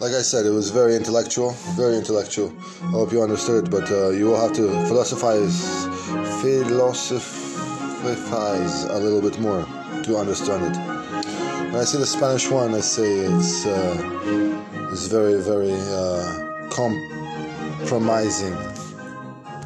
like I said, it was very intellectual, very intellectual. I hope you understood but uh, you will have to philosophize, philosophize a little bit more to understand it. When I see the Spanish one, I say it's uh, it's very very uh, compromising.